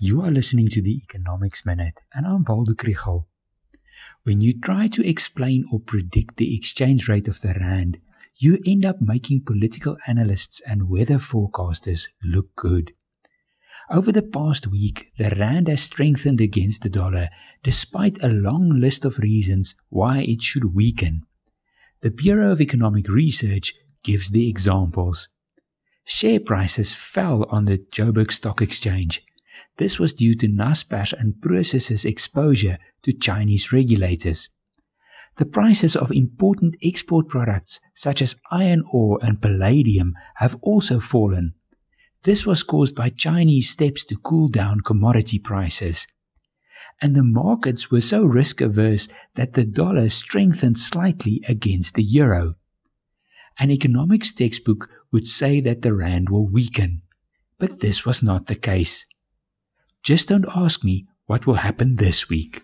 You are listening to the Economics Minute, and I'm Waldo Krugell. When you try to explain or predict the exchange rate of the Rand, you end up making political analysts and weather forecasters look good. Over the past week, the Rand has strengthened against the dollar despite a long list of reasons why it should weaken. The Bureau of Economic Research gives the examples. Share prices fell on the Joburg Stock Exchange this was due to Naspers and Prosus's exposure to Chinese regulators. The prices of important export products such as iron ore and palladium have also fallen. This was caused by Chinese steps to cool down commodity prices. And the markets were so risk averse that the dollar strengthened slightly against the euro. An economics textbook would say that the rand will weaken, but this was not the case. Just don't ask me what will happen this week.